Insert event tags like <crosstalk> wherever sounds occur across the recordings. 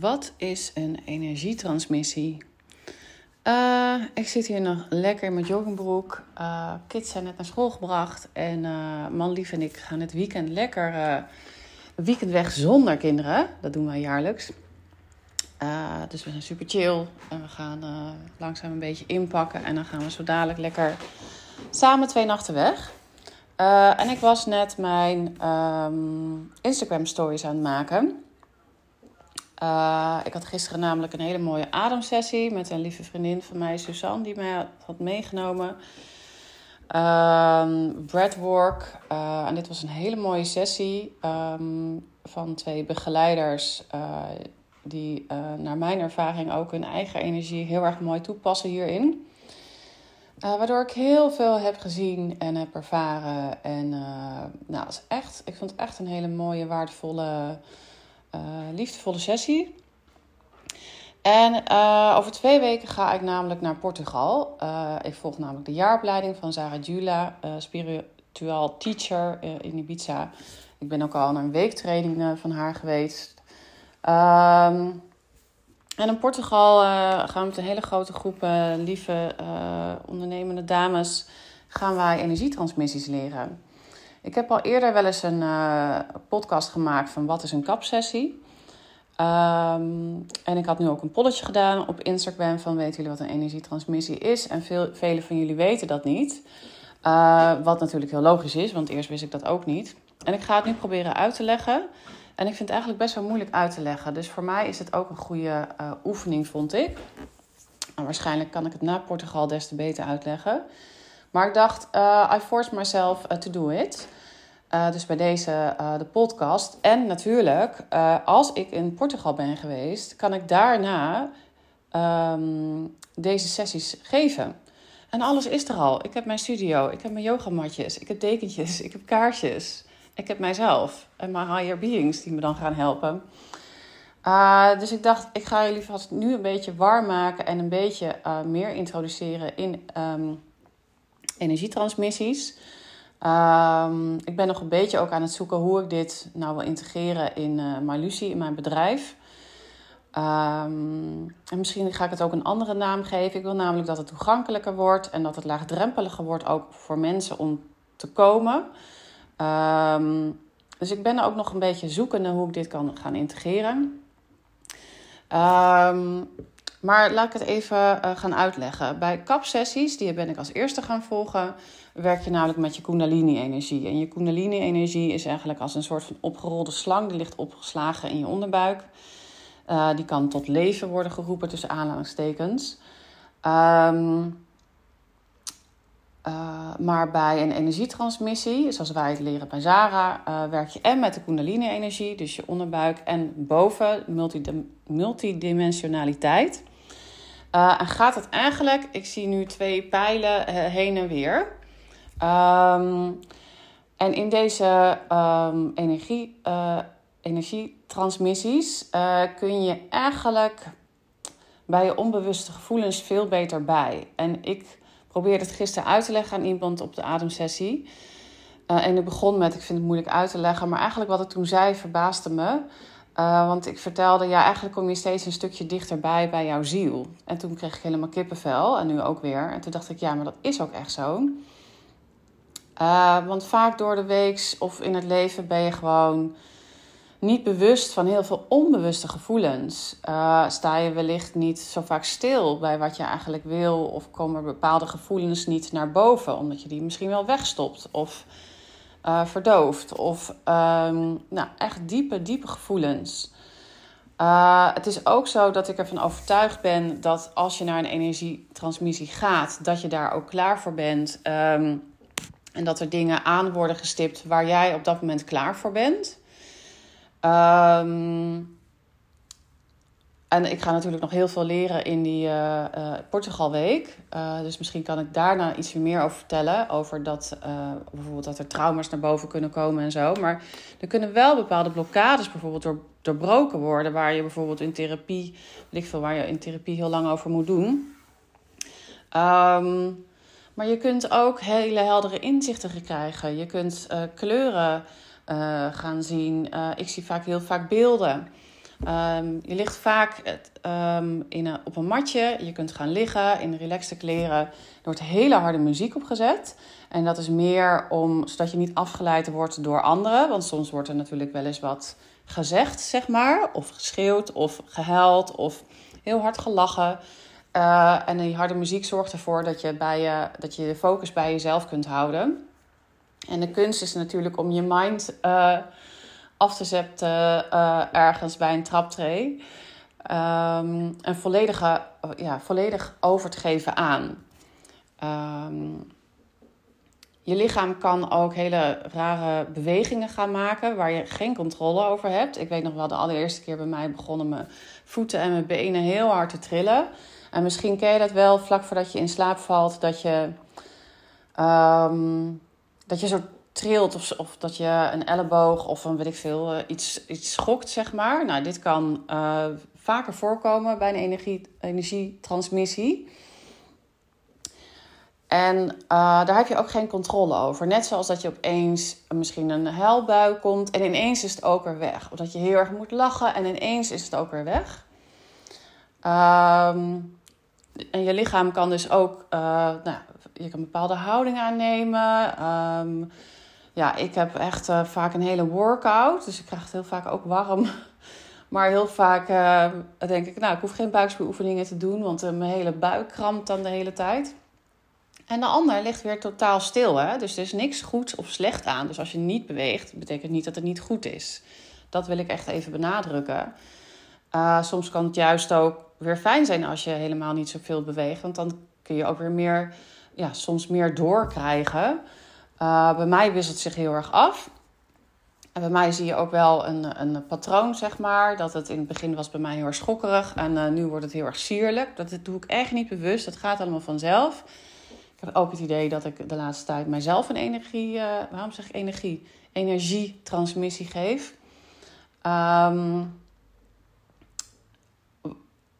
Wat is een energietransmissie? Uh, ik zit hier nog lekker in mijn joggingbroek. Uh, kids zijn net naar school gebracht. En uh, man lief en ik gaan het weekend lekker weekend weg zonder kinderen. Dat doen wij jaarlijks. dus we zijn super chill. En we gaan langzaam een beetje inpakken. En dan gaan we zo dadelijk lekker samen twee nachten weg. en ik was net mijn um, Instagram stories aan het maken. Uh, ik had gisteren namelijk een hele mooie ademsessie met een lieve vriendin van mij, Suzanne, die mij had meegenomen. Uh, breathwork. Uh, en dit was een hele mooie sessie um, van twee begeleiders. Uh, die naar mijn ervaring ook hun eigen energie heel erg mooi toepassen hierin. waardoor ik heel veel heb gezien en heb ervaren. En nou, het is echt, ik vond het echt een hele mooie, waardevolle liefdevolle sessie. En uh, over twee weken ga ik namelijk naar Portugal. Uh, ik volg namelijk de jaaropleiding van Sarah Jula, spiritual teacher in Ibiza. Ik ben ook al naar een weektraining van haar geweest. Um, en in Portugal gaan we met een hele grote groep lieve ondernemende dames gaan wij energietransmissies leren. Ik heb al eerder wel eens een uh, podcast gemaakt van wat is een kapsessie. Um, en ik had nu ook een polletje gedaan op Instagram van weten jullie wat een energietransmissie is? En veel, vele van jullie weten dat niet. Uh, wat natuurlijk heel logisch is, want eerst wist ik dat ook niet. En ik ga het nu proberen uit te leggen. En ik vind het eigenlijk best wel moeilijk uit te leggen. Dus voor mij is het ook een goede uh, oefening, vond ik. En waarschijnlijk kan ik het na Portugal des te beter uitleggen. Maar ik dacht, I force myself to do it. Uh, dus bij deze uh, de podcast. En natuurlijk, uh, als ik in Portugal ben geweest, kan ik daarna um, deze sessies geven. En alles is er al. Ik heb mijn studio, ik heb mijn yogamatjes, ik heb dekentjes, ik heb kaarsjes. Ik heb mijzelf en mijn higher beings die me dan gaan helpen. dus ik dacht, ik ga jullie vast nu een beetje warm maken en een beetje meer introduceren in um, energietransmissies. Um, ik ben nog een beetje ook aan het zoeken hoe ik dit nou wil integreren in uh, in mijn bedrijf. Um, en misschien ga ik het ook een andere naam geven. Ik wil namelijk dat het toegankelijker wordt en dat het laagdrempeliger wordt ook voor mensen om te komen. Um, dus ik ben er ook nog een beetje zoekende hoe ik dit kan gaan integreren. Um, maar laat ik het even uh, gaan uitleggen. Bij kapsessies, die ben ik als eerste gaan volgen, werk je namelijk met je kundalini-energie. En je kundalini-energie is eigenlijk als een soort van opgerolde slang. Die ligt opgeslagen in je onderbuik. Uh, die kan tot leven worden geroepen tussen aanhalingstekens. Um, uh, maar bij een energietransmissie, zoals wij het leren bij Zara, uh, werk je en met de kundalini-energie, dus je onderbuik, en boven multidimensionaliteit. Uh, en gaat het eigenlijk, ik zie nu twee pijlen heen en weer. Um, en in deze um, energie, energietransmissies kun je eigenlijk bij je onbewuste gevoelens veel beter bij. En ik probeerde het gisteren uit te leggen aan iemand op de ademsessie. Uh, en ik begon met, ik vind het moeilijk uit te leggen, maar eigenlijk wat ik toen zei verbaasde me. Uh, want ik vertelde, ja, eigenlijk kom je steeds een stukje dichterbij bij jouw ziel. En toen kreeg ik helemaal kippenvel en nu ook weer. En toen dacht ik, ja, maar dat is ook echt zo. Uh, want vaak door de week of in het leven ben je gewoon niet bewust van heel veel onbewuste gevoelens. Uh, sta je wellicht niet zo vaak stil bij wat je eigenlijk wil, of komen bepaalde gevoelens niet naar boven, omdat je die misschien wel wegstopt of uh, verdooft. Of um, nou, echt diepe, diepe gevoelens. Uh, het is ook zo dat ik ervan overtuigd ben dat als je naar een energietransmissie gaat, dat je daar ook klaar voor bent. Um, en dat er dingen aan worden gestipt waar jij op dat moment klaar voor bent. Um, en ik ga natuurlijk nog heel veel leren in die uh, uh, Portugalweek. Uh, dus misschien kan ik daarna iets meer over vertellen. Over dat bijvoorbeeld dat er trauma's naar boven kunnen komen en zo. Maar er kunnen wel bepaalde blokkades bijvoorbeeld door, doorbroken worden. Waar je bijvoorbeeld in therapie, weet ik veel, waar je in therapie heel lang over moet doen. Um, maar je kunt ook hele heldere inzichten krijgen. Je kunt kleuren uh, gaan zien. Uh, ik zie vaak heel vaak beelden. Ehm, je ligt vaak um, in een, op een matje. Je kunt gaan liggen in relaxte kleren. Er wordt hele harde muziek opgezet. En dat is meer om, zodat je niet afgeleid wordt door anderen. Want soms wordt er natuurlijk wel eens wat gezegd, zeg maar. Of geschreeuwd, of gehuild, of heel hard gelachen. Uh, en die harde muziek zorgt ervoor dat je, bij je, dat je de focus bij jezelf kunt houden. En de kunst is natuurlijk om je mind uh, af te zetten uh, ergens bij een traptree. Um, en volledige, ja, volledig over te geven aan. Um, je lichaam kan ook hele rare bewegingen gaan maken waar je geen controle over hebt. Ik weet nog wel de allereerste keer bij mij begonnen mijn voeten en mijn benen heel hard te trillen. En misschien ken je dat wel vlak voordat je in slaap valt, dat je, um, dat je zo trilt of, of dat je een elleboog of een weet ik veel, uh, iets, iets schokt, zeg maar. Nou, dit kan uh, vaker voorkomen bij een energie, energietransmissie. En uh, daar heb je ook geen controle over. Net zoals dat je opeens misschien een huilbui komt en ineens is het ook weer weg. Of dat je heel erg moet lachen en ineens is het ook weer weg. Um, en je lichaam kan dus ook, nou, je kan een bepaalde houding aannemen. Um, ja, ik heb echt uh, vaak een hele workout, dus ik krijg het heel vaak ook warm. <laughs> Maar heel vaak uh, denk ik, nou, ik hoef geen buikspieroefeningen te doen, want mijn hele buik krampt dan de hele tijd. En de ander ligt weer totaal stil. Hè? Dus er is niks goed of slecht aan. Dus als je niet beweegt, betekent niet dat het niet goed is. Dat wil ik echt even benadrukken. Soms kan het juist ook weer fijn zijn als je helemaal niet zoveel beweegt. Want dan kun je ook weer meer, ja, soms meer doorkrijgen. Uh, bij mij wisselt zich heel erg af. En bij mij zie je ook wel een, een patroon, zeg maar. Dat het in het begin was bij mij heel erg schokkerig. En uh, nu wordt het heel erg sierlijk. Dat doe ik echt niet bewust. Dat gaat allemaal vanzelf. Ik heb ook het idee dat ik de laatste tijd mijzelf een energie, uh, waarom zeg ik energie? Energietransmissie geef. Um,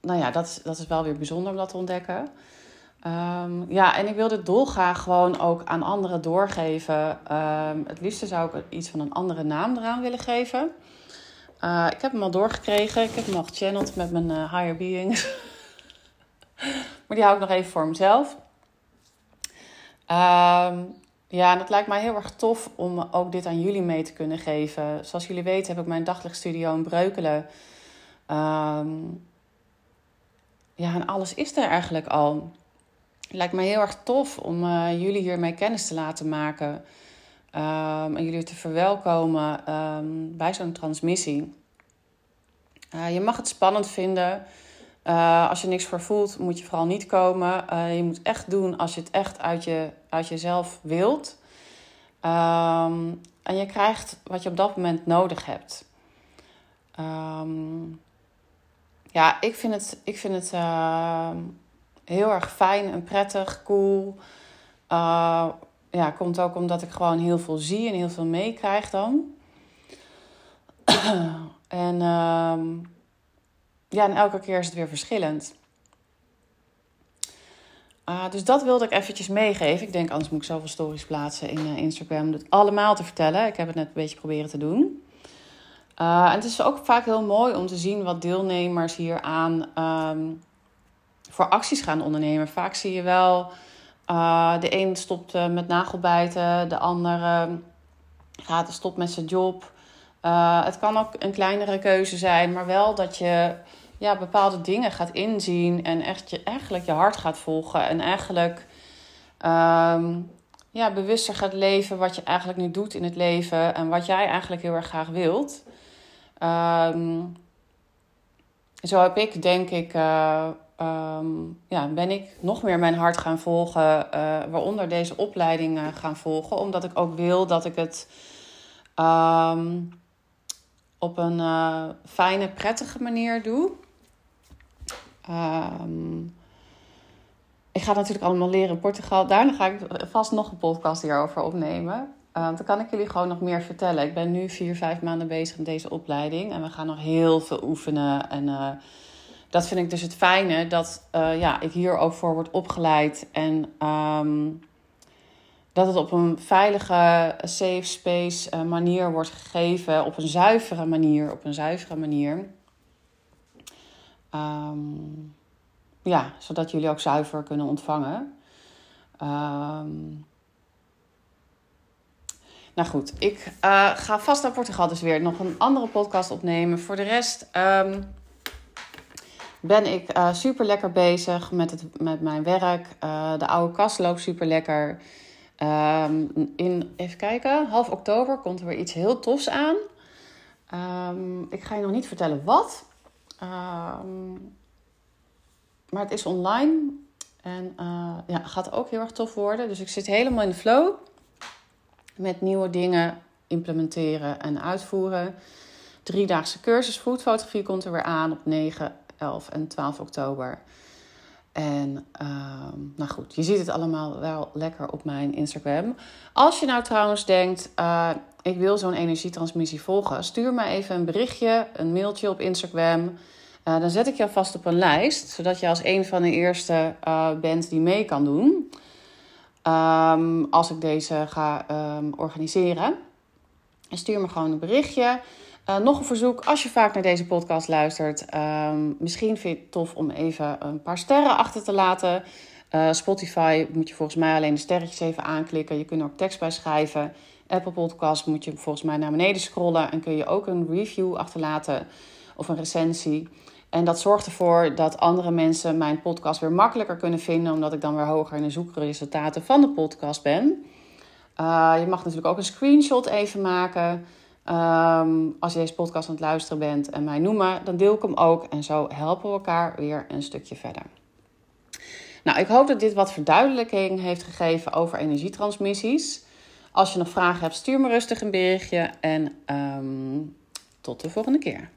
nou ja, dat, dat is wel weer bijzonder om dat te ontdekken. Um, ja, en ik wil dit dolgraag gewoon ook aan anderen doorgeven. Um, het liefste zou ik iets van een andere naam eraan willen geven. Uh, ik heb hem al doorgekregen. Ik heb hem al gechanneld met mijn uh, higher beings. <laughs> maar die hou ik nog even voor mezelf. Um, ja, en het lijkt mij heel erg tof om ook dit aan jullie mee te kunnen geven. Zoals jullie weten heb ik mijn daglichtstudio in Breukelen. Ja, en alles is er eigenlijk al. Lijkt mij heel erg tof om uh, jullie hiermee kennis te laten maken. Um, en jullie te verwelkomen um, bij zo'n transmissie. Uh, je mag het spannend vinden. Uh, als je niks voor voelt, moet je vooral niet komen. je moet echt doen als je het echt uit, je, uit jezelf wilt. Um, en je krijgt wat je op dat moment nodig hebt. Ja, ik vind het, ik vind het heel erg fijn en prettig, cool. Uh, ja, komt ook omdat ik gewoon heel veel zie en heel veel meekrijg dan. <clears throat> en uh, ja, en elke keer is het weer verschillend. Uh, dus dat wilde ik eventjes meegeven. Ik denk, anders moet ik zoveel stories plaatsen in uh, Instagram om het allemaal te vertellen. Ik heb het net een beetje proberen te doen. Uh, en het is ook vaak heel mooi om te zien wat deelnemers hier aan um, voor acties gaan ondernemen. Vaak zie je wel, uh, de een stopt uh, met nagelbijten, de ander gaat stopt met zijn job. het kan ook een kleinere keuze zijn, maar wel dat je ja, bepaalde dingen gaat inzien en echt je, eigenlijk je hart gaat volgen. En eigenlijk um, ja, bewuster gaat leven wat je eigenlijk nu doet in het leven en wat jij eigenlijk heel erg graag wilt. Um, zo heb ik, denk ik, um, ja, ben ik nog meer mijn hart gaan volgen, uh, waaronder deze opleiding uh, gaan volgen, omdat ik ook wil dat ik het um, op een fijne, prettige manier doe. ik ga natuurlijk allemaal leren in Portugal. Daarna ga ik vast nog een podcast hierover opnemen. Dan kan ik jullie gewoon nog meer vertellen. Ik ben nu vier, vijf maanden bezig met deze opleiding. En we gaan nog heel veel oefenen. En dat vind ik dus het fijne. Dat uh, ja, ik hier ook voor word opgeleid. En um, dat het op een veilige, safe space manier wordt gegeven. Op een zuivere manier. Op een zuivere manier. Ehm, ja, zodat jullie ook zuiver kunnen ontvangen. Ehm, nou goed, ik uh, ga vast naar Portugal dus weer nog een andere podcast opnemen. Voor de rest ben ik uh, super lekker bezig met, het, met mijn werk. Uh, de oude kast loopt super lekker. Um, in, even kijken, half oktober komt er weer iets heel tofs aan. Um, ik ga je nog niet vertellen wat. maar het is online. En uh, ja, gaat ook heel erg tof worden. Dus ik zit helemaal in de flow. Met nieuwe dingen implementeren en uitvoeren. Driedaagse cursus foodfotografie komt er weer aan op 9, 11 en 12 oktober. En uh, nou goed, je ziet het allemaal wel lekker op mijn Instagram. Als je nou trouwens denkt, uh, ik wil zo'n energietransmissie volgen, stuur me even een berichtje, een mailtje op Instagram. Uh, dan zet ik jou vast op een lijst, zodat je als een van de eerste uh, bent die mee kan doen. Um, als ik deze ga um, organiseren. En stuur me gewoon een berichtje. Uh, nog een verzoek, als je vaak naar deze podcast luistert, um, misschien vind je het tof om even een paar sterren achter te laten. Uh, Spotify moet je volgens mij alleen de sterretjes even aanklikken. Je kunt er ook tekst bij schrijven. Apple Podcast moet je volgens mij naar beneden scrollen en kun je ook een review achterlaten of een recensie. En dat zorgt ervoor dat andere mensen mijn podcast weer makkelijker kunnen vinden, omdat ik dan weer hoger in de zoekresultaten van de podcast ben. Uh, je mag natuurlijk ook een screenshot even maken. Um, als je deze podcast aan het luisteren bent en mij noemen, dan deel ik hem ook. En zo helpen we elkaar weer een stukje verder. Nou, ik hoop dat dit wat verduidelijking heeft gegeven over energietransmissies. Als je nog vragen hebt, stuur me rustig een berichtje. En um, tot de volgende keer.